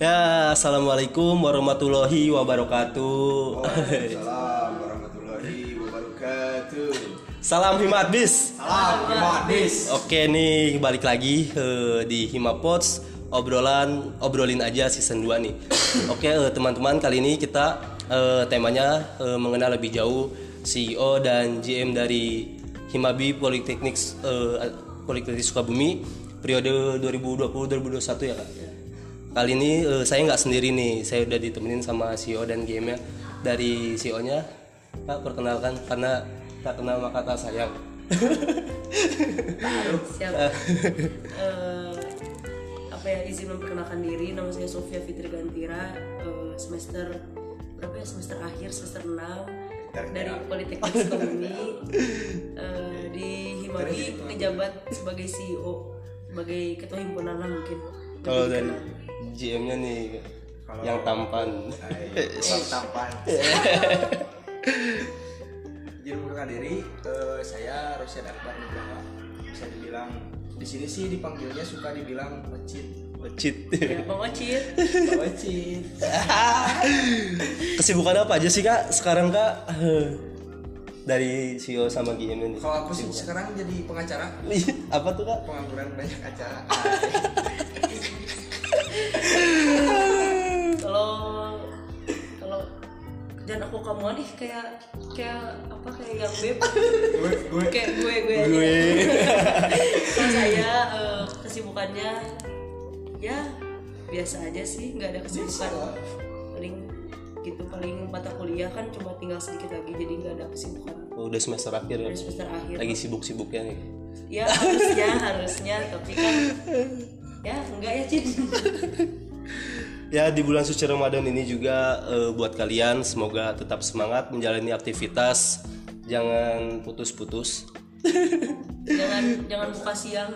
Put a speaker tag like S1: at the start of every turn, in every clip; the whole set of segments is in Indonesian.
S1: Ya, assalamualaikum warahmatullahi wabarakatuh.
S2: Waalaikumsalam warahmatullahi wabarakatuh.
S1: Salam Hima Advis.
S2: Salam Himadis.
S1: Oke nih, balik lagi eh, di Hima Pods obrolan obrolin aja season 2 nih. Oke, eh, teman-teman, kali ini kita eh, temanya eh, mengenal lebih jauh CEO dan GM dari Himabi Politeknik eh, Politeknik Sukabumi periode 2020-2021 ya Kak. Kali ini eh, saya nggak sendiri nih, saya udah ditemenin sama CEO dan GM-nya dari CEO-nya. Kak perkenalkan karena tak kenal maka tak sayang.
S3: Siap. Eh, apa ya izin memperkenalkan diri. Nama saya Sofia Fitri Gantira. Eh, semester berapa ya semester akhir semester 6 dari Politeknik Sukabumi. Eh, di Himabi ngejabat sebagai CEO sebagai ketua himpunan lah mungkin
S1: Kalau dari GM-nya nih yang tampan.
S2: Salam tampan. Jadi memperkenalkan diri, eh, saya Rosyad Akbar Nugraha. Bisa dibilang di sini sih dipanggilnya suka dibilang pecit.
S1: Cit.
S3: ya Pak Wacit
S2: Pecit.
S1: Kesibukan apa aja sih kak sekarang kak? Dari CEO sama GM ini.
S2: Kalau aku sih sekarang jadi pengacara,
S1: apa tuh kak?
S2: pengangguran banyak acara.
S3: Kerjaan aku kamu nih kayak kayak apa kayak yang beb.
S2: Gue gue.
S3: Kayak gue gue.
S1: Gue.
S3: saya eh, kesibukannya ya biasa aja sih nggak ada kesibukan. Paling gitu paling mata kuliah kan cuma tinggal sedikit lagi jadi nggak ada kesibukan.
S1: Oh, udah semester akhir ya.
S3: dari semester akhir.
S1: Lagi sibuk-sibuknya nih.
S3: ya harusnya harusnya tapi kan ya enggak ya Cid
S1: Ya di bulan suci Ramadan ini juga eh, buat kalian semoga tetap semangat menjalani aktivitas, jangan putus-putus.
S3: jangan jangan buka siang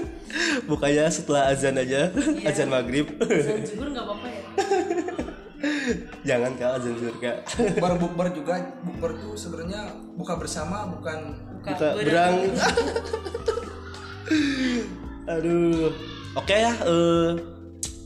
S1: Bukanya setelah azan aja, azan maghrib.
S3: dan zuhur nggak apa-apa ya
S1: jangan kak azan zuhur kak.
S2: bukber bukber juga bukber tuh sebenarnya buka bersama bukan
S3: buka,
S1: Buka berang. Aduh. Oke ya. eh,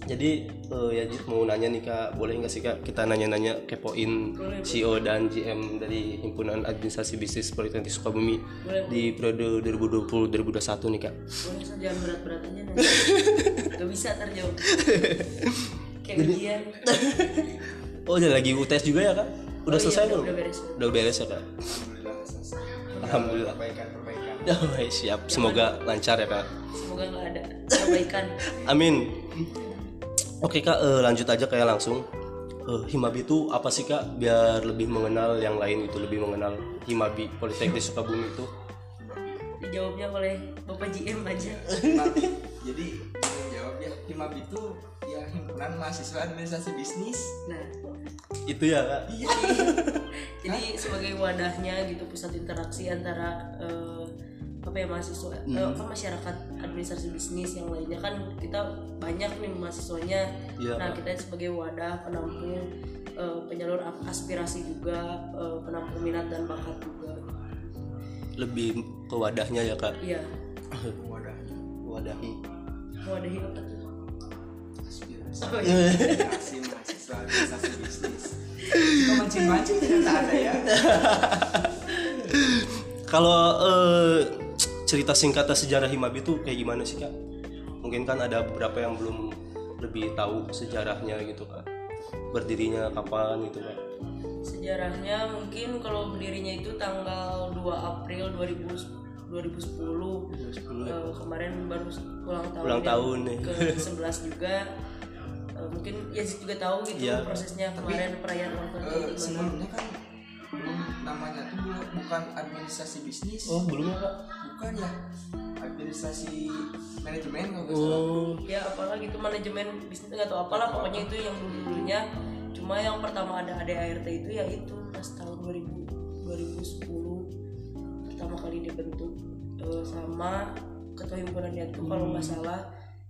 S1: jadi eh, ya Jit mau nanya nih kak, boleh nggak sih kak kita nanya-nanya kepoin CEO dan GM dari himpunan administrasi bisnis Politeknik Sukabumi
S3: Boleh.
S1: di periode 2020-2021 nih kak.
S3: boleh jangan berat-berat aja nanti gak bisa terjauh kayak ujian
S1: Oh udah lagi UTS juga ya kak? Udah
S3: Oh iya,
S1: selesai
S3: udah-
S1: belum?
S3: udah beres.
S1: Udah beres ya kak?
S2: Alhamdulillah. perbaikan perbaikan
S1: Oh, siap. Semoga lancar ya kak.
S3: semoga nggak ada perbaikan
S1: Amin. Oke kak, eh, lanjut aja kayak langsung. Eh, Himabi itu apa sih kak? Biar lebih mengenal yang lain itu lebih mengenal Himabi Politeknik Sukabumi itu.
S3: dijawabnya oleh bapak GM aja
S2: jadi yang jawab ya Himab itu ya himpunan mahasiswa administrasi bisnis
S3: nah
S1: Itu ya kak.
S2: iya
S3: jadi sebagai wadahnya gitu pusat interaksi antara eh, apa ya mahasiswa eh, apa masyarakat administrasi bisnis yang lainnya kan kita banyak nih mahasiswanya.
S1: Iya,
S3: nah kita sebagai wadah penampung eh, penyalur aspirasi juga eh, penampung minat dan bakat juga.
S1: Lebih ke wadahnya ya kak.
S3: iya.
S2: Wadah
S1: Wadahi.
S3: wadahi apa tuh?
S2: Aspirasi.
S3: Oh, iya.
S2: aspirasi mahasiswa administrasi bisnis. Kok mancing mancing ternyata ada ya?
S1: Kalau eh, cerita singkatnya sejarah Himabi itu kayak gimana sih kak? Mungkin kan ada beberapa yang belum lebih tahu sejarahnya gitu kak. Berdirinya kapan gitu kak?
S3: sejarahnya mungkin kalau berdirinya itu tanggal 2 April 2000 2010 Eh, kemarin baru ulang tahun
S1: Ulang
S3: yang
S1: tahun nih.
S3: ke 11 juga Eh, mungkin Yazid juga tahu gitu
S1: Iya.
S3: prosesnya kemarin perayaan ulang tahun
S2: Eh,
S3: itu gimana
S2: sebelumnya kan belum namanya tuh bu- bukan administrasi bisnis
S1: Oh belum ya kak?
S2: Bukan ya. Administrasi manajemen nggak
S1: Oh.
S3: Ya apalah gitu manajemen bisnis nggak tahu apalah pokoknya itu yang dulu dulunya. Cuma yang pertama ada ADART itu ya itu pas tahun 2000 2010 pertama kali dibentuk Eh, sama ketua himpunannya itu kalau nggak salah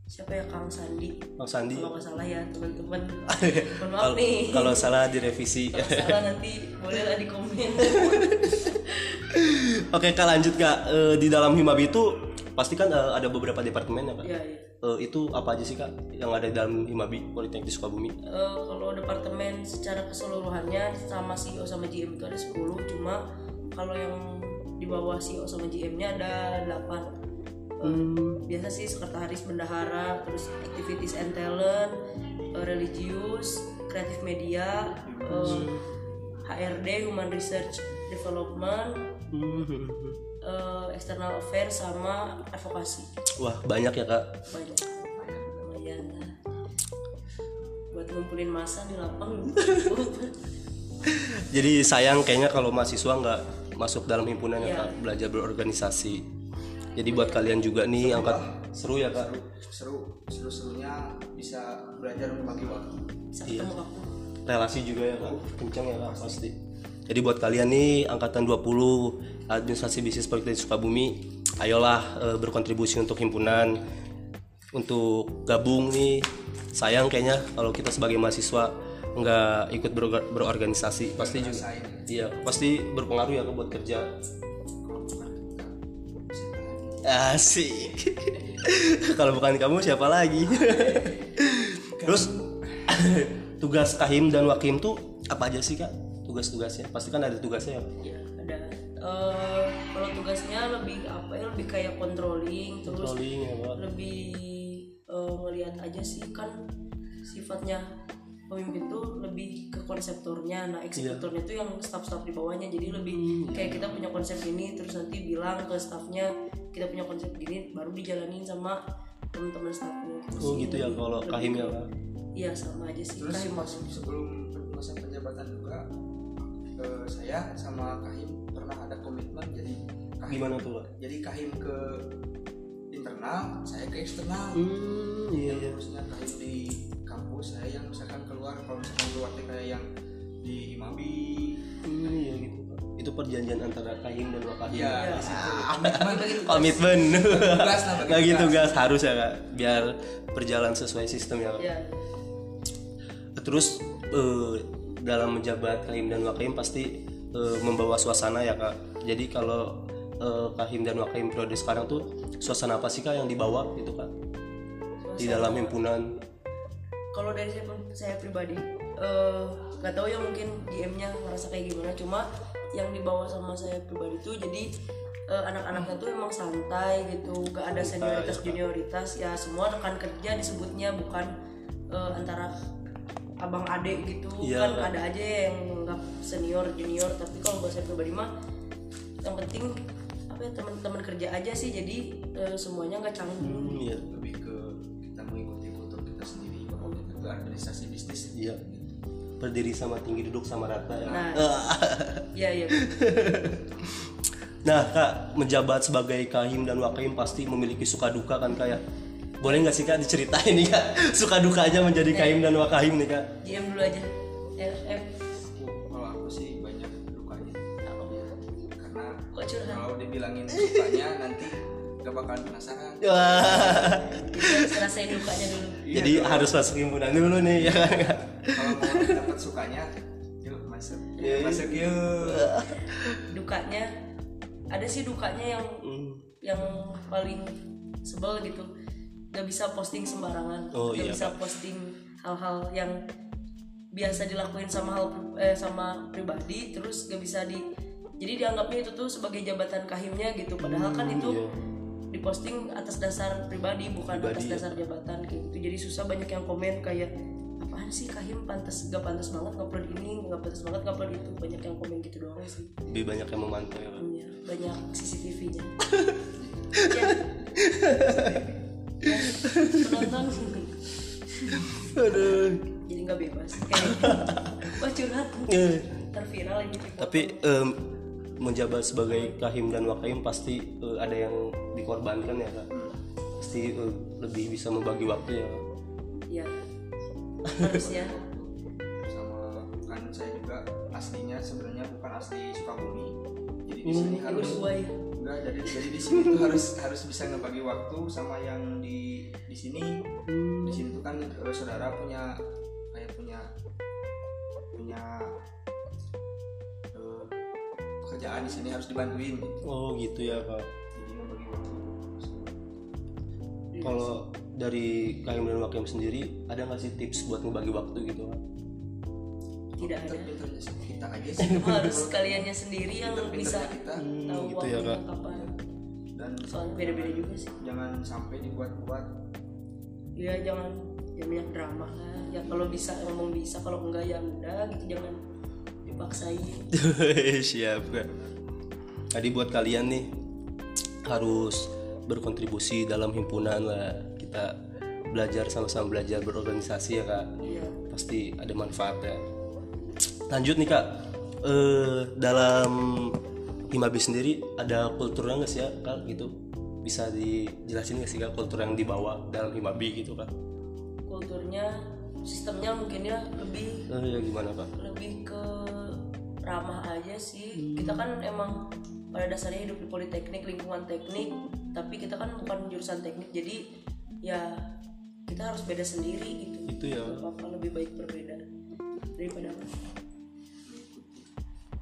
S3: siapa ya Kang Sandi?
S1: Bang Sandi.
S3: kalau nggak salah ya teman-teman. Maaf nih.
S1: kalau salah direvisi.
S3: kalau salah nanti bolehlah di komen.
S1: Oke kak lanjut kak. Eh, di dalam Himabi itu pasti kan eh, ada beberapa departemen ya kak.
S3: ya ya
S1: eh, itu apa aja sih kak yang ada di dalam Himabi Politeknik Sukabumi?
S3: Eh, kalau departemen secara keseluruhannya sama CEO sama GM itu ada 10 cuma kalau yang di bawah CEO sama GM-nya ada 8 Eh, biasa sih sekretaris bendahara terus activities and talent eh, religius kreatif media eh, HRD human research development eh, external affairs sama advokasi.
S1: Wah banyak ya kak.
S3: Banyak. Lumayan buat ngumpulin masa di lapang.
S1: Jadi sayang kayaknya kalau mahasiswa nggak masuk dalam himpunan ya kak belajar berorganisasi jadi buat kalian juga nih angkat seru ya kak.
S2: Seru seru serunya bisa belajar membagi waktu.
S3: Bisa aku
S1: relasi juga ya kak. Kencang ya kak pasti. Jadi buat kalian nih angkatan 20 administrasi bisnis politik Sukabumi ayolah eh, berkontribusi untuk himpunan untuk gabung nih. Sayang kayaknya kalau kita sebagai mahasiswa nggak ikut berorga- berorganisasi. Pasti juga. iya pasti berpengaruh ya Kak, buat kerja asik. Kalau bukan kamu siapa lagi? Terus tugas kahim dan wakim tuh apa aja sih kak? Tugas-tugasnya? Pasti kan ada tugasnya ya?
S3: Ya ada. Eh, kalau tugasnya lebih apa ya? Lebih kayak controlling terus
S1: Controlling ya Pak.
S3: lebih eh, ngelihat aja sih kan sifatnya pemimpin tuh lebih ke konseptornya. Nah eksekutornya tuh yang staff-staff di bawahnya. Jadi lebih kayak kita punya konsep ini terus nanti bilang ke staffnya kita punya konsep gini baru dijalanin sama teman-teman staffnya.
S1: Oh gitu ya kalau kahim ya
S3: iya sama aja sih.
S2: Terus
S3: kahim.
S2: masuk sebelum masa penjabatan juga eh, saya sama Kahim pernah ada komitmen jadi Kahim
S1: gimana tuh kak
S2: jadi Kahim ke internal saya ke eksternal.
S1: Hmm iya
S2: yang
S1: iya
S2: Kahim di kampus saya yang misalkan keluar kalau misalkan keluar teh kayak yang di Himabi
S1: Hmm, iya gitu. Itu perjanjian antara kahim dan wakahim
S2: ya di situ. komitmen bagi tugas.
S1: komitmen.
S2: Tugas
S1: harus ya kak. Biar berjalan sesuai sistem ya kak.
S3: Ya
S1: terus eh, dalam menjabat kahim dan wakahim pasti eh, membawa suasana ya kak. Jadi kalau eh, kahim dan wakahim periode sekarang tuh suasana apa sih kak yang dibawa gitu kak? Di dalam himpunan
S3: kalau dari saya, saya pribadi eh, nggak tahu ya mungkin GM-nya ngerasa kayak gimana. Cuma yang dibawa sama saya pribadi tuh jadi eh, anak-anaknya tuh emang santai gitu. Gak ada senioritas junioritas. Ya semua rekan kerja disebutnya bukan eh, antara abang adek gitu.
S1: Iya,
S3: kan ada aja yang nggak senior junior. Tapi kalau buat saya pribadi mah yang penting apa ya teman-teman kerja aja sih. Jadi eh, semuanya nggak canggung.
S1: Hmm, iya.
S2: Lebih administrasi bisnis
S1: iya. Berdiri sama tinggi duduk sama rata ya.
S3: Nah. Ya ya
S1: Nah kak menjabat sebagai kahim dan wakahim pasti memiliki suka duka kan kak ya? Boleh nggak sih kak diceritain nih kak? Suka dukanya menjadi kahim dan wakahim nih kak.
S3: GM dulu aja. Eh, eh,
S2: kalau aku sih banyak dukanya. Karena kalau dibilangin sukanya nanti gak bakalan penasaran.
S1: Wah,
S3: rasain dukanya dulu.
S1: Jadi harus masuk himpunan dulu nih ya kan?
S2: Kalau mau dapat sukanya yuk masuk.
S1: Iya, iya.
S2: masuk yuk.
S3: Dukanya ada sih dukanya yang
S1: Hmm.
S3: yang paling sebel gitu. Gak bisa posting sembarangan.
S1: Oh,
S3: gak
S1: iya,
S3: bisa posting hal-hal yang biasa dilakuin sama hal eh, sama pribadi terus gak bisa di jadi dianggapnya itu tuh sebagai jabatan kahimnya gitu. Padahal kan itu
S1: iya.
S3: Diposting atas dasar pribadi bukan
S1: Pribadi,
S3: atas
S1: ya.
S3: dasar jabatan kayak gitu jadi susah banyak yang komen kayak apaan sih kahim pantas gak pantas banget ngupload ini gak pantas banget ngupload itu banyak yang komen gitu doang sih
S1: Lebih banyak yang memantau ya
S3: Iya, banyak CCTV-nya. ya. ya. Penonton
S1: Aduh
S3: jadi nggak bebas. Kayak wah curhat.
S1: Eh,
S3: Terviral ini.
S1: Tapi em, menjabat sebagai kahim dan wakahim pasti eh, ada yang dikorbankan ya kak. Pasti eh, lebih bisa membagi waktu ya Kak?
S3: ya? Harusnya
S2: sama kan saya juga aslinya sebenarnya bukan asli Sukabumi. Jadi di sini harus
S3: dua ya.
S2: enggak jadi jadi di sini tuh harus harus bisa ngebagi waktu sama yang di di sini. Di sini tuh kan eh, saudara punya kayak punya punya pekerjaan di sini harus dibantuin. Gitu.
S1: Oh gitu ya kak
S2: jadi ngebagi waktu
S1: Kalau dari Kahim dan Wakim sendiri ada nggak sih tips buat ngebagi waktu gitu kan
S3: tidak ada.
S2: Kita aja sih.
S3: Harus kaliannya sendiri yang bisa
S2: kita.
S3: tahu
S1: gitu ya, Kak.
S3: kapan.
S2: Dan
S3: soalnya beda-beda juga sih.
S2: jangan sampai dibuat-buat.
S3: Ya jangan jangan banyak drama lah. Ya kalau bisa ngomong bisa kalau enggak ya udah gitu jangan dipaksain.
S1: Siap kan tadi buat kalian nih harus berkontribusi dalam himpunan lah. Kita belajar sama-sama belajar berorganisasi ya kak.
S3: Iya.
S1: Pasti ada manfaatnya lanjut nih kak. Eh, dalam Himabi sendiri ada kulturnya nggak sih ya kak gitu? Bisa dijelasin nggak sih kak kultur yang dibawa dalam Himabi gitu kak?
S3: Kulturnya sistemnya mungkin ya lebih
S1: eh, ya gimana kak?
S3: lebih ke ramah aja sih. Kita kan emang pada dasarnya hidup di politeknik lingkungan teknik tapi kita kan bukan jurusan teknik jadi ya kita harus beda sendiri gitu.
S1: Itu ya.
S3: Gak apa-apa lebih baik berbeda daripada apa?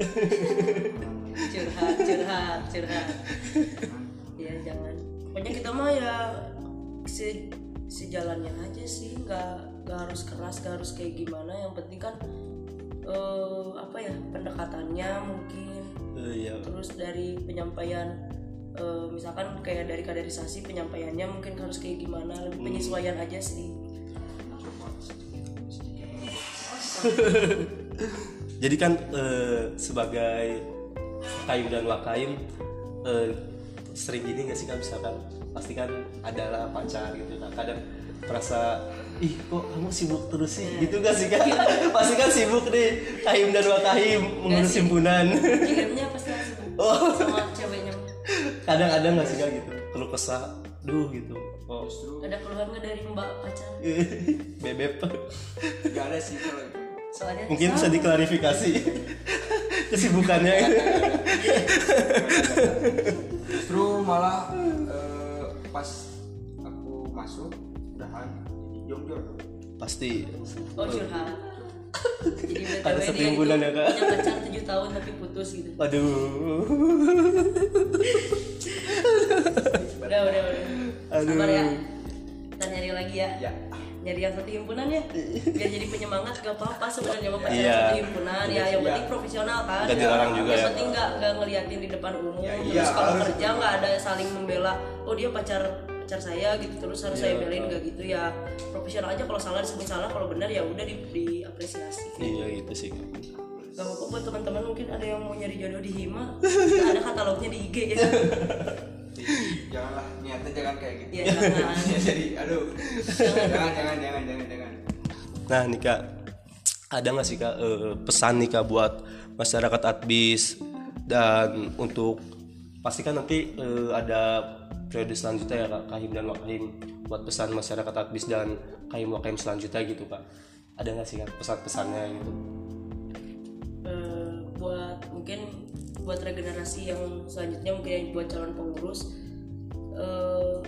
S3: Curhat curhat curhat. Ya jangan. Pokoknya kita mah ya se sejalannya aja sih. Nggak nggak harus keras nggak harus kayak gimana. Yang penting kan eh, apa ya pendekatannya mungkin.
S1: Eh, iya.
S3: Terus dari penyampaian eh, misalkan kayak dari kaderisasi penyampaiannya mungkin harus kayak gimana lebih penyesuaian aja sih.
S1: Jadi kan eh, sebagai kaim dan wakaim eh, sering gini gak sih kan misalkan pasti kan adalah pacar gitu. Kan kadang merasa ih kok kamu sibuk terus sih? Gitu gak sih kan pasti kan sibuk nih. Kaim dan wakaim mengurus himpunan.
S3: Kirimnya pasti langsung
S1: Oh.
S3: sama ceweknya.
S1: Kadang ada gak sih kan gitu. Kalau kesah duh gitu. Oh.
S3: Ada keluhan nggak dari mbak pacar.
S1: Bebek.
S2: Nggak ada sih kalau itu.
S3: Soalnya
S1: mungkin bisa diklarifikasi. Kesibukannya.
S2: Justru malah eh, pas aku masuk udahan jadi jongjor
S1: pasti.
S3: Oh curhat.
S1: Ada
S3: itu
S1: ya, Kak?
S3: punya pacar 7 tahun tapi putus gitu.
S1: Aduh.
S3: Udah udah udah.
S1: Aduh.
S3: sabar ya. Kita nyari lagi ya.
S2: Ya.
S3: Nyari yang satu himpunan ya. Biar jadi penyemangat gak apa-apa sebenarnya mau pacaran
S1: Iya.
S3: satu himpunan. Ya yang
S2: Iya.
S3: penting profesional kan.
S1: Nggak dilarang juga
S3: yang
S1: ya.
S3: penting nggak nggak ngeliatin di depan umum.
S2: Ya,
S3: terus
S2: iya,
S3: kalau kerja nggak ada saling membela oh dia pacar pacar saya gitu terus harus
S1: Iya.
S3: saya belain nggak gitu ya profesional aja kalau salah disebut salah kalau benar ya udah di, diapresiasi.
S1: Iya gitu sih.
S3: Gak apa-apa buat teman-teman mungkin ada yang mau nyari jodoh di Hima kita ada katalognya di IG ya.
S2: Janganlah niatnya jangan kayak gitu.
S3: Ya jangan.
S2: Ya, jadi aduh. Jangan jangan jangan jangan jangan.
S1: Nah nih kak. Ada nggak sih kak eh, pesan nih kak buat masyarakat Adbis? Dan untuk pastikan nanti eh, ada periode selanjutnya ya kak. Kahim dan Wakahim buat pesan masyarakat Adbis dan Kahim Wakahim selanjutnya gitu kak. Ada nggak sih kak pesan-pesannya gitu?
S3: Eh, buat mungkin buat regenerasi yang selanjutnya mungkin yang buat calon pengurus eh,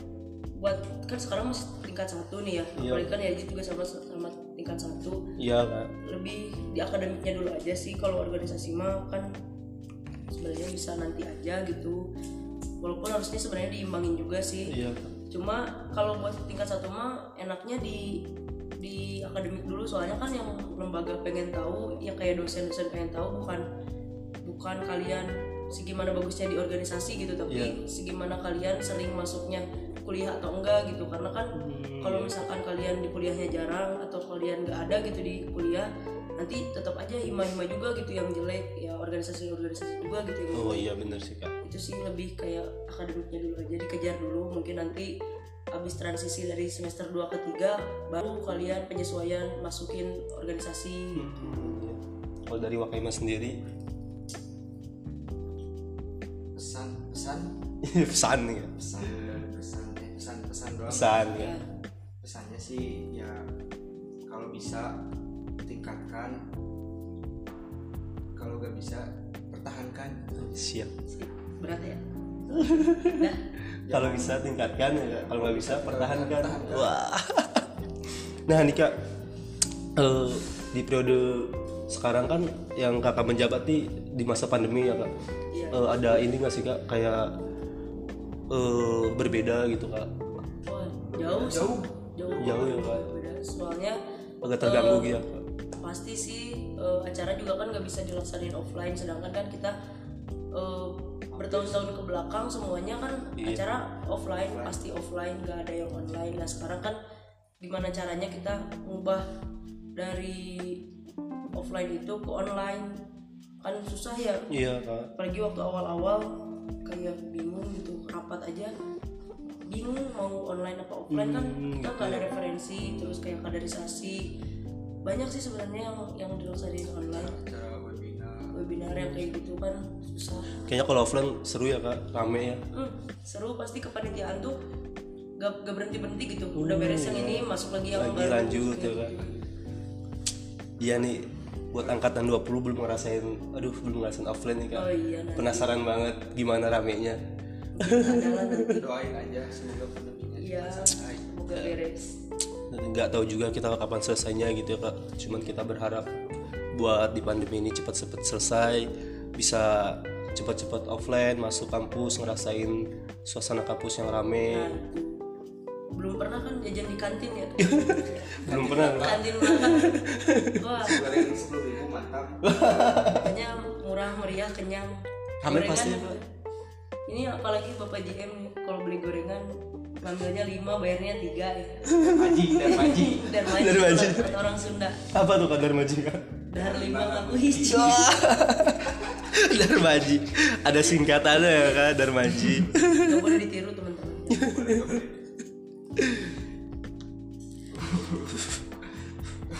S3: buat kan sekarang masih tingkat satu nih ya.
S1: Iya.
S3: apalagi kan ya juga sama sama tingkat satu.
S1: Iya. Kak
S3: lebih di akademiknya dulu aja sih kalau organisasi mah kan sebenarnya bisa nanti aja gitu walaupun harusnya sebenarnya diimbangin juga sih.
S1: Iya.
S3: Cuma kalau buat tingkat satu mah enaknya di di akademik dulu. Soalnya kan yang lembaga pengen tahu ya kayak dosen-dosen pengen tahu bukan bukan kalian segimana bagusnya di organisasi gitu tapi
S1: Iya.
S3: segimana kalian sering masuknya kuliah atau enggak gitu. Karena kan kalau misalkan kalian di kuliahnya jarang atau kalian nggak ada gitu di kuliah nanti tetap aja hima-hima juga gitu yang jelek. Ya organisasi-organisasi juga gitu yang
S1: oh iya bener sih kak
S3: itu sih lebih kayak akademiknya dulu aja dikejar dulu. Mungkin nanti habis transisi dari semester 2 ke 3 baru kalian penyesuaian masukin organisasi
S1: Iya. kalau dari Wakaima sendiri?
S2: Pesan pesan.
S1: Pesan nih ya.
S2: Pesan pesan eh, pesan pesan doang.
S1: Pesan ya.
S3: Ya
S2: pesannya sih ya kalau bisa tingkatkan kalau gak bisa pertahankan.
S1: Siap.
S3: Sip. Berat ya?
S1: Kalau bisa tingkatkan ya kalau nggak bisa pertahankan. Wah. Nah nih kak. Eh, di periode sekarang kan yang kakak menjabat nih di masa pandemi ya kak.
S3: Iya.
S1: Eh, ada ini nggak sih kak? Kayak eh, berbeda gitu kak.
S3: Wah, jauh sih.
S2: Jauh.
S3: jauh.
S1: Jauh ya, Kak.
S3: soalnya
S1: agak terganggu
S3: Eh,
S1: gitu Kak.
S3: pasti sih eh, acara juga kan nggak bisa dilaksanain offline sedangkan kan kita eh, bertahun-tahun ke belakang semuanya kan
S1: Iya.
S3: acara offline pasti offline nggak ada yang online. Nah sekarang kan gimana caranya kita ngubah dari offline itu ke online? Kan susah ya.
S1: Iya kak.
S3: Apalagi waktu awal-awal kayak bingung gitu rapat aja. Bingung mau online apa offline kan kita nggak ada referensi terus kayak kaderisasi. Banyak sih sebenarnya yang yang dilaksanain online.
S2: Acara webinar.
S3: yang kayak gitu kan susah.
S1: Kayaknya kalau offline seru ya kak. Rame ya.
S3: Hmm, seru pasti kepanitiaan tuh gak, gak berhenti berhenti gitu. Udah beres yang ini masuk lagi yang
S1: lagi
S3: baru.
S1: lanjut ya kak. Iya nih buat angkatan 20 belum ngerasain aduh belum ngerasain offline nih kak.
S3: Oh iya nah
S1: penasaran banget gimana ramenya.
S3: Nanti.
S2: Doain aja semoga pandeminya
S3: iya
S2: cepat selesai.
S3: semoga beres.
S1: Nggak tahu juga kita kapan selesainya gitu ya kak. Cuman kita berharap buat di pandemi ini cepat-cepat selesai bisa cepat-cepat offline masuk kampus ngerasain suasana kampus yang rame.
S3: Nah belum pernah kan jajan di kantin ya
S1: belum pernah
S3: kantin makan. Wah.
S2: Sepuluh ribu mantap.
S3: pokoknya murah meriah kenyang. Gorengan
S1: pasti.
S3: ini apalagi bapak JM nih kalau beli gorengan ngambilnya 5 bayarnya 3 ya.
S2: Maji dan maji.
S3: dan maji
S1: Dan maji.
S3: kata orang Sunda.
S1: Apa tuh kadar maji kak
S3: lima ngaku hiji
S1: Darmaji. Ada singkatannya ya kak Darmaji.
S3: Gak boleh ditiru teman-teman.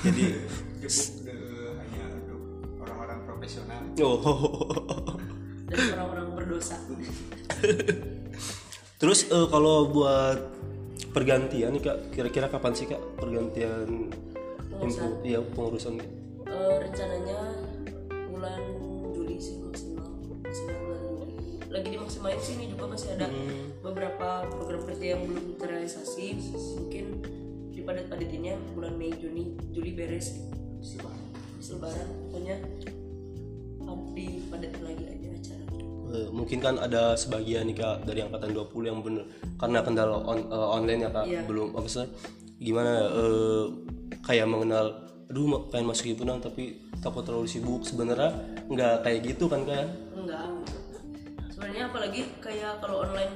S1: Jadi
S2: hanya untuk orang-orang profesional.
S1: oh.
S3: Dan orang-orang berdosa.
S1: Terus eh, kalau buat pergantian nih kak kira-kira kapan sih kak pergantian
S3: Pengurusan.
S1: info? Iya pengurusan
S3: Eh, rencananya bulan Juli sih maksimal maksimal bulan Juli. Lagi dimaksimalin sih ini juga masih ada beberapa program kerja yang belum terrealisasi. Mungkin dipadat-padatinnya bulan Mei Juni Juli beres. Habis lebaran pokoknya dipadatin lagi aja acara.
S1: Eh, mungkin kan ada sebagian nih kak dari angkatan 20 yang bener karena kendala on- eh, online ya kak
S3: Iya.
S1: belum maksudnya gimana eh, kayak mengenal aduh pengen masuk himpunan tapi takut terlalu sibuk. Sebenarnya nggak kayak gitu kan kak?
S3: Enggak sebenarnya apalagi kayak kalau online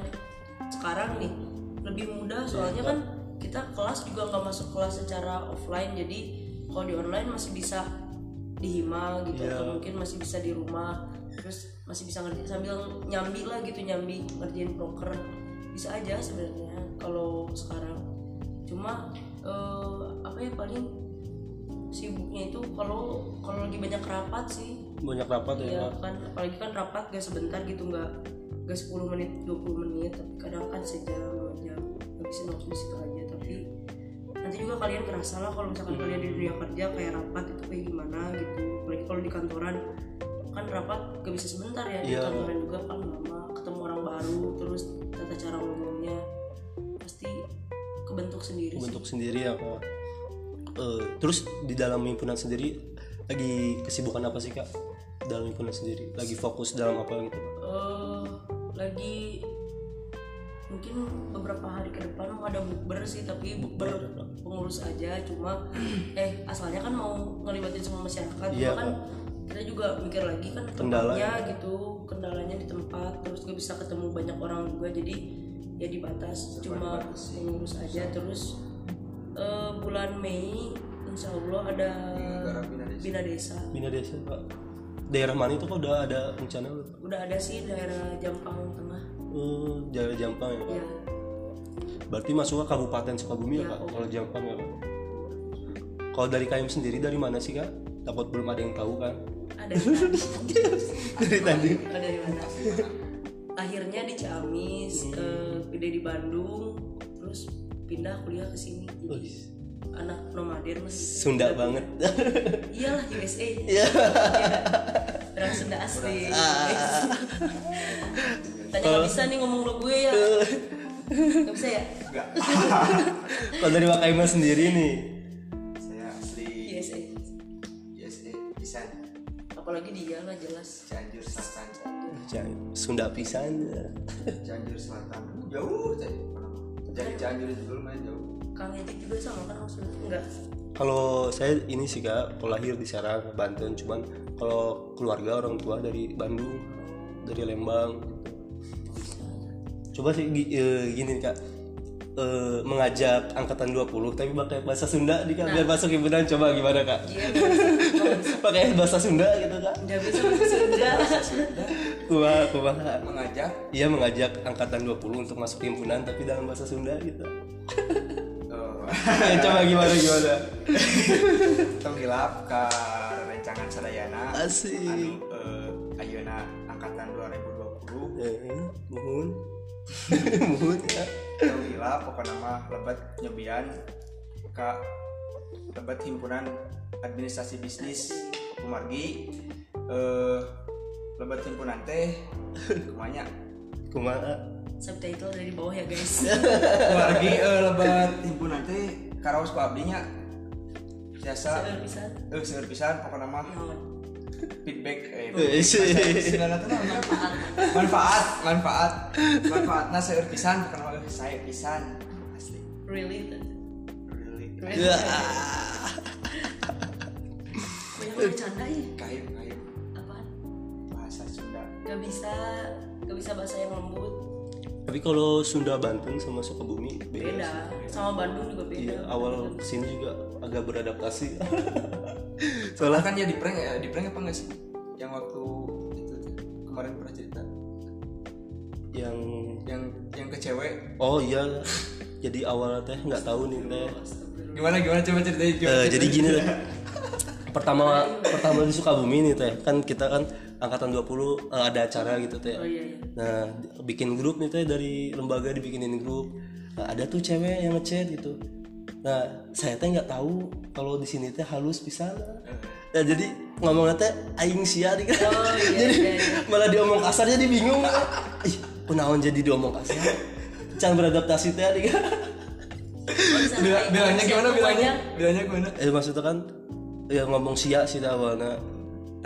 S3: sekarang nih lebih mudah. Soalnya kan kita kelas juga nggak masuk kelas secara offline jadi kalau di online masih bisa dihima gitu atau mungkin masih bisa di rumah. Terus masih bisa ngerti sambil nyambi lah gitu nyambi ngerjain proker bisa aja sebenarnya kalau sekarang. Cuma eh, apa ya paling sibuknya itu kalau kalau lagi banyak rapat sih.
S1: Banyak rapat ya?
S3: Iya
S1: kak
S3: kan apalagi kan rapat gak sebentar gitu nggak gak 10 menit 20 menit tapi kadang kan sejam dua jam habisin waktu di situ aja. Tapi nanti juga kalian kerasa lah kalau misalkan kalian di dunia kerja kayak rapat itu kayak gimana gitu. Apalagi kalau di kantoran kan rapat gak bisa sebentar ya di
S1: Iya.
S3: kantoran juga kan lama ketemu orang baru terus tata cara ngomongnya pasti kebentuk sendiri sih.
S1: bentuk sendiri ya kak Eh, terus di dalam himpunan sendiri lagi kesibukan apa sih kak? Dalam himpunan sendiri lagi fokus dalam apa gitu?
S3: Eh lagi mungkin beberapa hari ke depan mau ada bukber sih tapi bukber pengurus aja cuma eh asalnya kan mau ngelibatin semua masyarakat
S1: Iya,
S3: cuma kan kita juga mikir lagi kan
S1: Kendala.
S3: tempatnya gitu kendalanya di tempat terus gak bisa ketemu banyak orang juga jadi ya dibatas cuma pengurus aja terus eh, bulan Mei Insya Allah ada
S2: Bina Desa.
S3: Bina Desa.
S1: Bina desa kak daerah mana itu kok udah ada rencana
S3: udah ada sih daerah Jampang Tengah.
S1: Eh, daerah Jampang ya kak
S3: ya
S1: berarti masuk ke kabupaten Sukabumi ya kak
S3: oke.
S1: kalau Jampang ya kak kalau dari KM sendiri dari mana sih kak? Takut belum ada yang tahu kan
S3: ada
S1: dari tadi.
S3: Oh, dari mana? Akhirnya di Ciamis, eh, gede di Bandung, terus pindah kuliah ke sini. Jadi anak nomaden lah. gitu.
S1: Sunda banget
S3: Iyalah USA.
S1: Iya.
S3: Orang Sunda asli. Tanya nggak bisa nih ngomong lo gue ya. Gak bisa ya?
S2: Enggak.
S1: kalau dari Wakaima sendiri nih
S2: Saya asli
S3: USA.
S2: USA bisa
S3: Apalagi dia lah jelas.
S2: Cianjur Selatan.
S1: Jangan- Sunda pisan
S2: Cianjur Selatan. Jauh tadi. Jadi Cianjur itu dulu main jauh.
S3: Kang Ejik juga sama kan maksudnya enggak
S1: kalau saya ini sih kak kalau lahir di Serang Banten. Cuman kalau keluarga orang tua dari Bandung dari Lembang. Coba sih eh, gini kak eh, mengajak angkatan 20 tapi pakai bahasa Sunda nih kak. Biar masuk himpunan coba gimana kak?
S3: Iya
S1: pakai bahasa Sunda gitu kak.
S3: Nggak bisa bahasa Sunda.
S1: Kumaha kumaha
S2: Mengajak?
S1: Iya mengajak angkatan 20 untuk masuk himpunan tapi dalam bahasa Sunda gitu.
S2: eh,
S1: Ya, coba gimana gimana?
S2: tong hilap ke rencangan sadayana.
S1: Asik.
S2: anu eh, ayeuna angkatan 2020
S1: Eh, mohon. Ya.
S2: hilap pokoknya mah lebat nyobian ke lebat himpunan administrasi bisnis Kumargi. Eh lebat himpunan teh kumanya.
S1: Kumaha?
S3: subtitle dari bawah ya guys.
S2: Kumargi eh, lebat himpunan teh karaos ku abdinya. Biasa.
S3: Seueur pisan.
S2: Eh seueur pisan pokoknya mah.
S3: Naon
S2: feedback eh, naon? manfaat. Manfaat manfaatna seueur pisan. Bukan mah eh, saya pisan? Asli.
S3: Really
S2: really
S1: Ya.
S3: bercanda ya.
S2: Kayu kayu
S3: apaan?
S2: Bahasa Sunda.
S3: Gak bisa gak bisa bahasa yang lembut.
S1: Tapi kalau Sunda Banten sama Sukabumi beda.
S3: beda. sama Bandung juga beda.
S1: Iya, awal sini juga agak beradaptasi.
S2: soalnya
S1: Soalnya
S2: kan ya di prank ya di prank apa enggak sih? Yang waktu itu tuh, kemarin pernah cerita.
S1: Yang
S2: yang yang ke cewek.
S1: Oh iya. Jadi awal teh nggak tahu nih teh.
S2: gimana gimana? Coba ceritain
S1: Eh,
S2: gimana
S1: jadi gini teh. pertama pertama di Sukabumi nih teh. Kan kita kan angkatan 20 eh, ada acara gitu teh.
S3: Oh iya iya.
S1: Nah bikin grup nih teh dari lembaga dibikinin grup. Nah, ada tuh cewek yang ngechat gitu nah saya teh nggak tahu kalau di sini teh halus pisan. Nah jadi ngomongnya teh aing sia kan
S3: Oh, iya,
S1: jadi
S3: iya, iya.
S1: malah diomong kasar jadi bingung. Ih kunaon jadi diomong kasar? Can beradaptasi teh kan
S2: bilangnya gimana bilangnya? bilangnya gimana?
S1: Eh maksudnya kan ya ngomong sia sih dah awalnya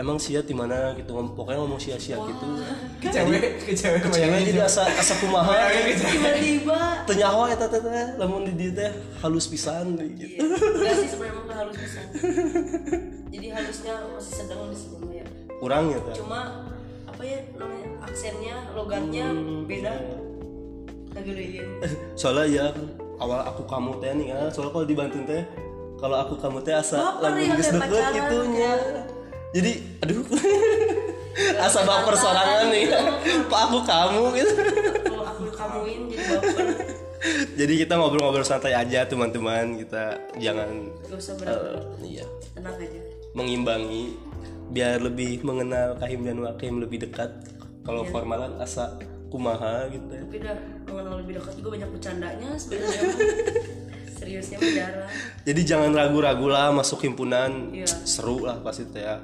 S1: emang sia di mana gitu pokoknya ngomong sia sia gitu.
S2: Ke cewek ke cewek
S1: cewek jadi asa asa kumaha.
S2: Ke cewek
S3: tiba-tiba.
S1: Tenyawa eta teh teh lamun di dieu teh halus pisan gitu.
S3: Iya, enggak sih sebenarnya emang gak halus bisa. Jadi halusnya masih sedang di sini ya.
S1: kurang ya teh?
S3: Cuma apa ya namanya aksennya, logatnya beda. Kegedein.
S1: soalnya ya kan, awal aku kamu teh nih ya soalnya kalau di Banten teh kalau aku kamu teh asa lamun
S3: ya,
S1: geus deket gitunya
S3: ya.
S1: Jadi aduh asa baper sorangan nih kok aku kamu gitu
S3: aku kamuin jadi baper.
S1: jadi kita ngobrol-ngobrol santai aja teman-teman kita jangan
S3: Gak usah
S1: eh, iya
S3: tenang aja.
S1: mengimbangi biar lebih mengenal kahim dan wakim lebih dekat kalau
S3: Iya.
S1: formalan asa kumaha gitu ya
S3: Tapi udah mengenal lebih dekat juga banyak bercandanya sebenarnya. Seriusnya
S1: jadi jangan ragu-ragu lah masuk himpunan
S3: Iya.
S1: seru lah pasti teh ya.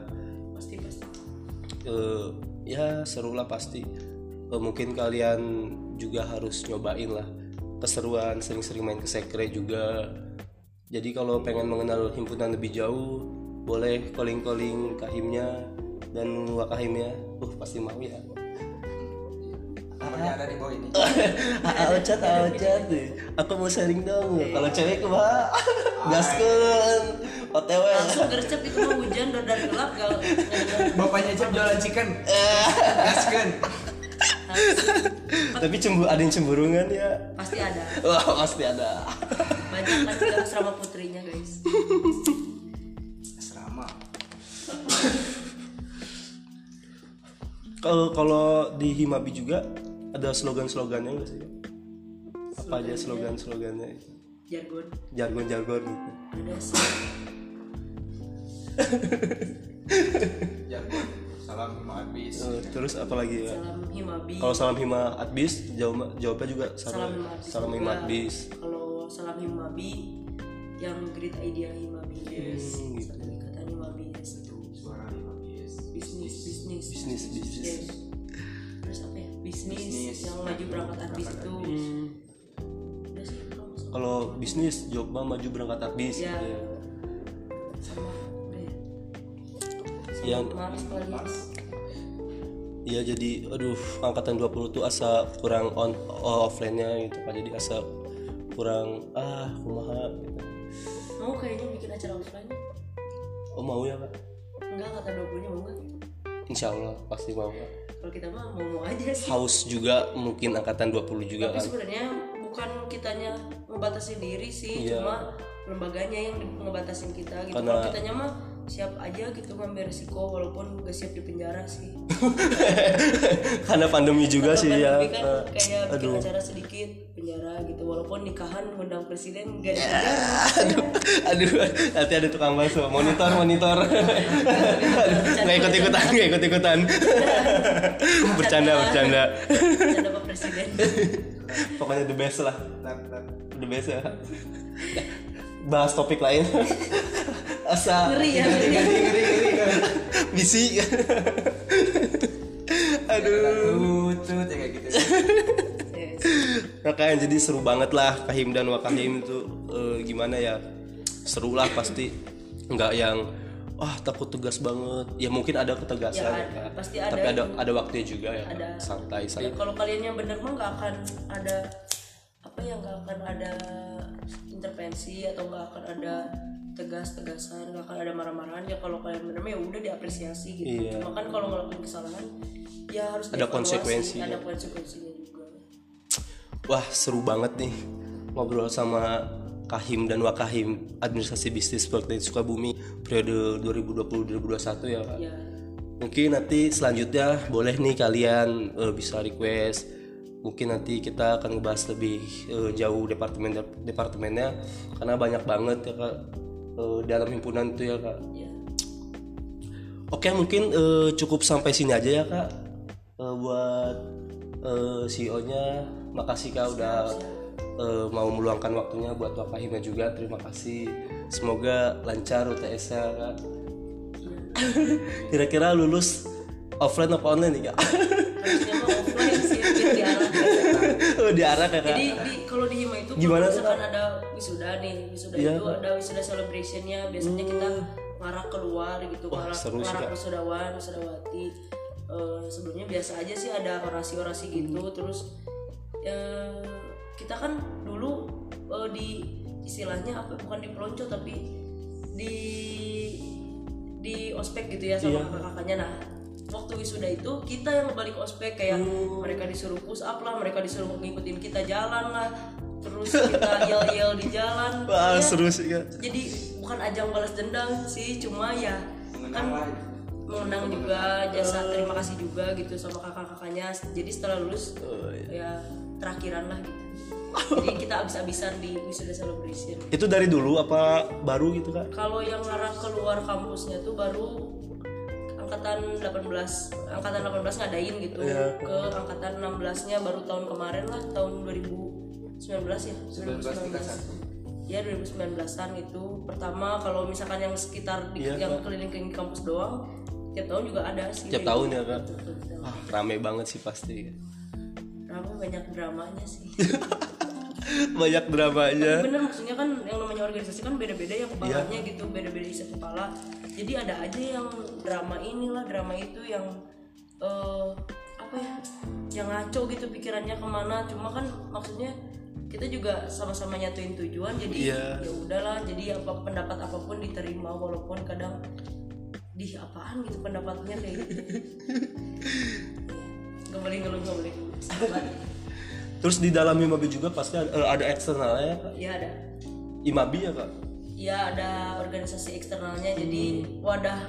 S1: Eh, ya seru lah pasti. Eh, mungkin kalian juga harus nyobain lah keseruan sering-sering main ke sekre juga. Jadi kalau pengen mengenal himpunan lebih jauh boleh calling-calling kahimnya dan wakahimnya uh pasti mau ya.
S2: Nomornya ada di bawah ini.
S1: Ah, Ocat, ocat. Aku mau sharing dong. Kalau cewek mah gaskeun. OTW.
S3: Langsung gercep itu mah hujan dan gelap gak
S2: bapaknya Cep jualan chicken
S1: Eh.
S2: gaskeun
S1: Tapi cemburu ada yang cemburungan ya.
S3: pasti ada.
S1: Wah, pasti ada.
S3: Banyak kan film asrama putrinya guys.
S2: asrama
S1: Kalau kalau di Himabi juga ada slogan-slogannya enggak sih? Apa aja slogan-slogannya?
S3: Jargon.
S1: Jargon-jargon gitu.
S3: Ada sih.
S2: Jargon salam lima habis
S1: Eh, terus apa lagi ya?
S3: Salam Himabi.
S1: Kalau salam hima adbis jawab jawabnya juga
S3: Salam
S1: salam
S3: Himabi.
S1: salam hima adbis.
S3: Kalau salam Himabi yang great idea Himabi yes.
S1: Hmm, gitu.
S3: Yes.
S2: suara lima habis
S3: Bisnis bisnis
S1: Bisnis, bisnis.
S3: Yes. Terus apa ya? Bisnis,
S2: Bisnis.
S3: yang maju berangkat adbis itu.
S1: Hmm,
S3: kalau
S1: bisnis mah maju berangkat adbis.
S3: Ya.
S1: gitu ya. Yang Iya jadi aduh angkatan 20 tuh asa kurang on offline-nya gitu kan. Jadi asa kurang ah kumaha gitu.
S3: mau kayaknya bikin acara offline
S1: oh mau ya kak?
S3: Enggak kata 20 nya mau nggak?
S1: Insya Allah pasti mau kak.
S3: Kalau kita mah mau mau aja sih.
S1: Haus juga mungkin angkatan 20 juga
S3: tapi
S1: kan.
S3: sebenarnya bukan kitanya ngebatasi diri sih
S1: Iya.
S3: cuma lembaganya yang ngebatasin kita gitu.
S1: Karena-
S3: kalau kitanya mah siap aja gitu ngambil resiko walaupun gak siap di penjara sih.
S1: Karena pandemi juga sih ya
S3: Pandemi kan
S1: Eh,
S3: kayak bikin
S1: aduh.
S3: acara sedikit penjara gitu. Walaupun nikahan ngundang presiden gak di penjara
S1: aduh aduh. Nanti ada tukang bakso. Monitor monitor. Nggak ikut ikutan nggak ikut ikutan bercanda. Bercanda
S3: ada pak presiden.
S1: Pokoknya the best lah. The best ya. Bahas topik lain asa.
S3: Ngeri ya. Ngeri
S2: ngeri ngeri
S1: misi. Aduh.
S2: Tut ya kayak gitu
S1: makanya jadi seru banget lah Kahim dan Wakahim itu eh, gimana ya seru lah pasti. Nggak yang wah takut tegas banget. Ya mungkin ada ketegasan.
S3: Ya,
S1: ya,
S3: ada. Pasti ada
S1: tapi ada ada waktunya juga ya
S3: Ada.
S1: santai
S3: Ya,
S1: santai.
S3: kalau kalian yang bener mah nggak akan ada apa ya nggak akan ada intervensi atau nggak akan ada tegas-tegasan nggak akan ada marah-marahan ya kalau kalian bener mah ya udah diapresiasi gitu
S1: Iya.
S3: cuma kan kalau ngelakuin kesalahan ya harus
S1: Ada konsekuensinya.
S3: ada konsekuensinya juga
S1: wah seru banget nih ngobrol sama Kahim dan Wakahim administrasi bisnis Politeknik Sukabumi periode 2020-2021 ya Kak.
S3: ya
S1: Mungkin nanti selanjutnya boleh nih kalian eh, bisa request. Mungkin nanti kita akan ngebahas lebih eh, jauh departemen departemennya karena banyak banget ya kak eh, dalam himpunan itu ya kak.
S3: ya
S1: Oke mungkin eh, cukup sampai sini aja ya kak. Eh, buat eh, CEO-nya makasih kak udah eh, mau meluangkan waktunya buat Wakahimnya juga terima kasih. Semoga lancar UTS-nya kak. Kira-kira lulus offline apa online nih kak?
S3: mah offline sih diarah
S1: oh, diarah ya.
S3: Jadi di, kalau di Hima itu
S1: Gimana
S3: kalau misalkan ada wisuda nih wisuda
S1: Iya,
S3: itu ada wisuda celebrationnya biasanya kita ngarah keluar gitu
S1: Wah,
S3: ngarah,
S1: seru Kak.
S3: wisudawan wisudawati Eh, sebelumnya biasa aja sih ada orasi-orasi gitu terus eh, kita kan dulu eh, di istilahnya apa bukan di pelonco tapi di di ospek gitu ya sama kakak-kakaknya. Nah waktu wisuda itu kita yang balik ospek kayak mereka disuruh push up lah mereka disuruh ngikutin kita jalan lah. Terus kita yel-yel di jalan.
S1: Wah
S3: Ya,
S1: seru sih kak.
S3: jadi bukan ajang balas dendam sih cuma ya kan
S2: mengenang lah.
S3: mengenang juga jasa terima kasih juga gitu sama kakak-kakaknya. Jadi setelah lulus
S1: Oh, iya.
S3: ya terakhiran lah gitu. Jadi kita abis-abisan di wisuda celebration.
S1: Itu dari dulu apa baru gitu kak?
S3: kalau yang ngarah keluar kampusnya tuh baru angkatan 18 angkatan 18 ngadain gitu.
S1: Iya.
S3: ke angkatan 16 nya baru tahun kemarin lah tahun 2019 ya
S2: 1931
S3: ya 2019an itu. Pertama kalau misalkan yang sekitar di,
S1: Iya,
S3: yang keliling-keliling kampus doang tiap tahun juga ada sih.
S1: Tiap tahun ya
S3: betul.
S1: Wah rame banget sih pasti.
S3: Rame banyak dramanya sih
S1: Banyak dramanya.
S3: bener maksudnya kan yang namanya organisasi kan beda-beda ya kepalanya
S1: Iya.
S3: gitu beda-beda isi kepala jadi ada aja yang drama inilah drama itu yang eh, apa ya yang ngaco gitu pikirannya ke mana cuma kan maksudnya kita juga sama-sama nyatuin tujuan jadi
S1: Iya.
S3: ya udahlah jadi apa pendapat apa pun diterima walaupun kadang di apaan gitu pendapatnya kayak gitu boleh ngeluh. Sabar.
S1: Terus di dalam Imabi juga pasti ada, eh, ada eksternalnya ya kak.
S3: ya ada
S1: Imabi ya kak.
S3: ya ada organisasi eksternalnya jadi wadah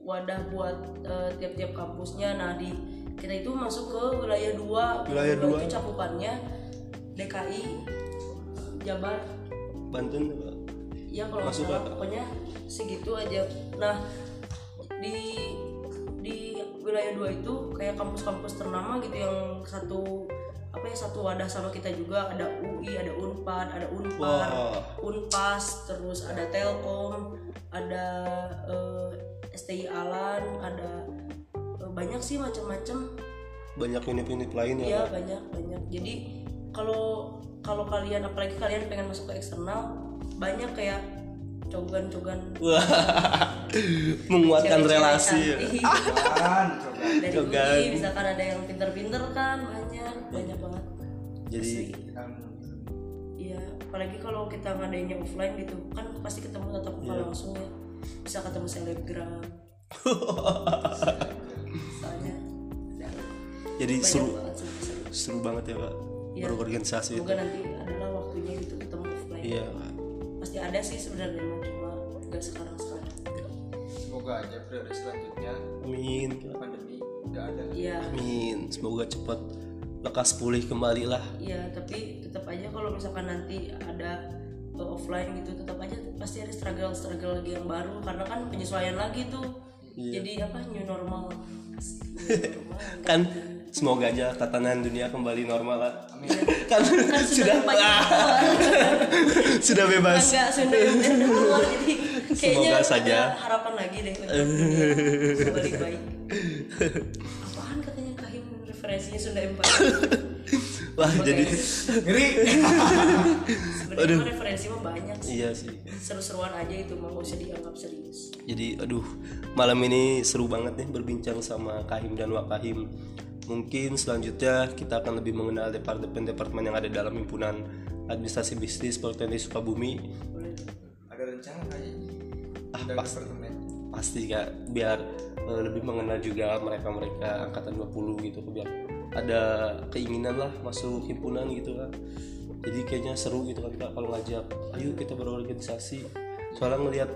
S3: wadah buat eh, tiap-tiap kampusnya nah di kita itu masuk ke wilayah 2
S1: Wilayah dua.
S3: itu cakupannya DKI Jabar
S1: Banten ya kak.
S3: ya kalau
S1: Masuk
S3: salah pokoknya segitu aja nah di di wilayah 2 itu kayak kampus-kampus ternama gitu yang satu apa ya satu wadah sama kita juga ada UI ada Unpad ada Unpar
S1: Wah.
S3: Unpas terus ada Telkom ada eh, STI Alan ada eh, banyak sih macam-macam
S1: Banyak unit-unit lain ya
S3: Iya banyak banyak. Jadi kalau kalau kalian apalagi kalian pengen masuk ke eksternal banyak kayak cogan-cogan
S1: menguatkan
S3: cewek-cewek
S1: relasi. ya.
S3: cantik.
S2: kan coba
S3: Dari
S1: Cogan.
S3: UI misalkan ada yang pinter-pinter kan banyak banyak banget.
S1: Jadi
S3: Iya apalagi kalau kita ngadainnya offline gitu kan pasti ketemu tatap muka langsung ya bisa ketemu selebgram soalnya ya,
S1: jadi
S3: banyak
S1: seru
S3: banget seru, seru.
S1: seru banget ya kak
S3: Iya.
S1: berorganisasi itu
S3: nanti adalah waktunya gitu ketemu offline
S1: iya Kak.
S3: Pasti ada sih sebenarnya cuma nggak sekarang sekarang.
S2: Semoga aja periode selanjutnya
S1: amin.
S2: pandemi nggak ada.
S3: Iya.
S1: Amin. Semoga cepat lekas pulih kembali lah.
S3: Iya tapi tetap aja kalau misalkan nanti ada uh, offline gitu tetap aja pasti ada struggle struggle lagi yang baru karena kan penyesuaian lagi tuh.
S1: Iya.
S3: jadi apa new normal. New normal,
S1: kan semoga aja tatanan dunia kembali normal lah. Kan
S3: kan
S1: sudah ah, sudah bebas.
S3: Enggak sudah sudah keluar jadi kayaknya
S1: Semoga saja.
S3: harapan lagi deh untuk dunia kembali baik. Apaan katanya kahim? Referensinya sudah empat
S1: wah jadi
S2: ngeri.
S3: Sebenarnya mah referensi mah banyak sih.
S1: Iya sih.
S3: Seru-seruan aja itu mah nggak usah dianggap serius.
S1: Jadi aduh malam ini seru banget nih berbincang sama Kahim dan Wakahim mungkin selanjutnya kita akan lebih mengenal departemen-departemen yang ada dalam himpunan administrasi bisnis Politeknik Sukabumi.
S2: Ada rencana kayaknya
S1: Ah,
S2: Undang
S1: pas-
S2: departemen?
S1: Pasti kak. Biar eh, lebih mengenal juga mereka-mereka angkatan 20 gitu biar ada keinginan lah masuk himpunan gitu kan jadi kayaknya seru gitu kan kak kalau ngajak. Ayo kita berorganisasi. Soalnya ngelihat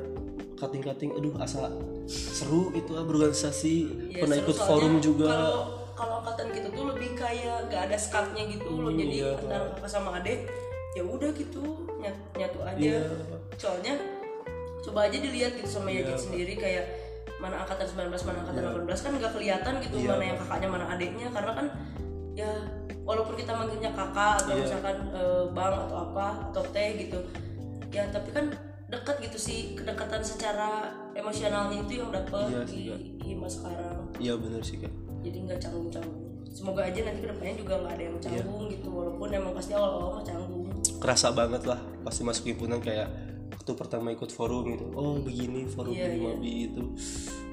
S1: kating-kating aduh asa seru itu berorganisasi.
S3: Ya,
S1: pernah
S3: seru
S1: ikut forum juga.
S3: kalau kalau angkatan kita tuh lebih kayak gak ada skatnya gitu loh. Jadi
S1: iya,
S3: antara kakak sama adek ya udah gitu nyatu, nyatu aja.
S1: Iya.
S3: soalnya coba aja dilihat gitu sama
S1: Iya,
S3: Yajid sendiri kayak mana angkatan 19 mana angkatan 18 kan nggak kelihatan gitu
S1: Iya,
S3: mana yang kakaknya mana adeknya karena kan ya walaupun kita manggilnya kakak atau
S1: Iya.
S3: misalkan eh, bang atau apa atau teh gitu ya tapi kan dekat gitu sih kedekatan secara emosionalnya itu yang dapet
S1: Iya
S3: di
S1: Kak.
S3: hima sekarang.
S1: Iya bener sih kak
S3: jadi nggak canggung-canggung. Semoga aja nanti ke depannya juga nggak ada yang canggung gitu walaupun emang pasti awal-awal mah canggung.
S1: Kerasa banget lah pasti masuk himpunan kayak waktu pertama ikut forum gitu oh begini forum
S3: Iya,
S1: begini Mabi itu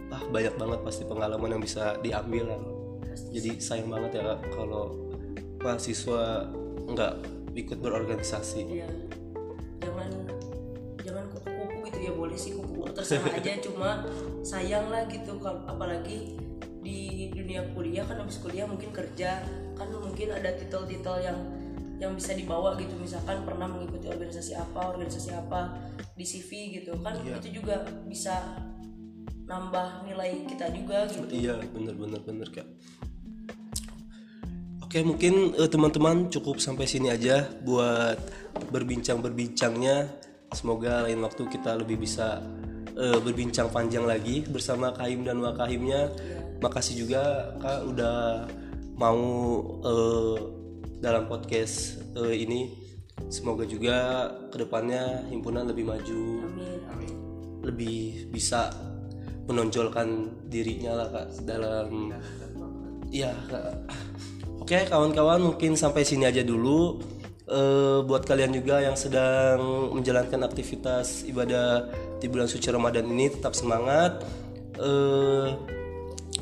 S1: ah banyak banget pasti pengalaman yang bisa diambil
S3: Pasti.
S1: jadi sayang banget ya kalau mahasiswa nggak ikut berorganisasi.
S3: Iya. Jangan jangan kupu-kupu gitu ya boleh sih kupu-kupu terserah aja. Cuma sayang lah gitu kalau apalagi dunia kuliah kan habis kuliah mungkin kerja kan mungkin ada titel-titel yang yang bisa dibawa gitu. Misalkan pernah mengikuti organisasi apa organisasi apa di CV gitu kan itu juga bisa nambah nilai kita juga gitu.
S1: Iya bener bener bener kak. Oke mungkin eh, teman-teman cukup sampai sini aja buat berbincang-berbincangnya. Semoga lain waktu kita lebih bisa eh, berbincang panjang lagi bersama Kahim dan Wakahimnya. Makasih juga kak udah mau eh, dalam podcast eh, ini. Semoga juga ke depannya himpunan lebih maju,
S3: amin
S1: lebih bisa menonjolkan dirinya lah kak dalam Iya, Kak. Oke, kawan-kawan, mungkin sampai sini aja dulu. Eh, buat kalian juga yang sedang menjalankan aktivitas ibadah di bulan suci Ramadan ini, tetap semangat. Eh,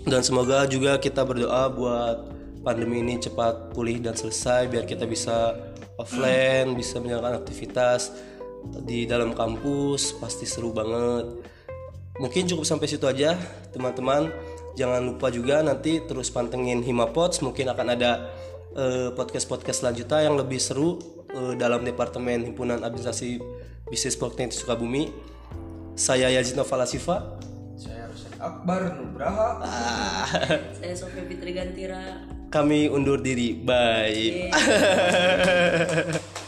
S1: dan semoga juga kita berdoa buat pandemi ini cepat pulih dan selesai, biar kita bisa offline, bisa menjalankan aktivitas di dalam kampus. Pasti seru banget. Mungkin cukup sampai situ aja, teman-teman. Jangan lupa juga nanti terus pantengin Himapods. Mungkin akan ada eh, podcast-podcast selanjutnya yang lebih seru eh, dalam Departemen Himpunan Administrasi Bisnis Politeknik Sukabumi. Saya Yazid Novala Siva.
S2: Akbar Nugraha
S3: saya Sofia Fitri Gantira
S1: Kami undur diri. Bye.
S3: Yeay.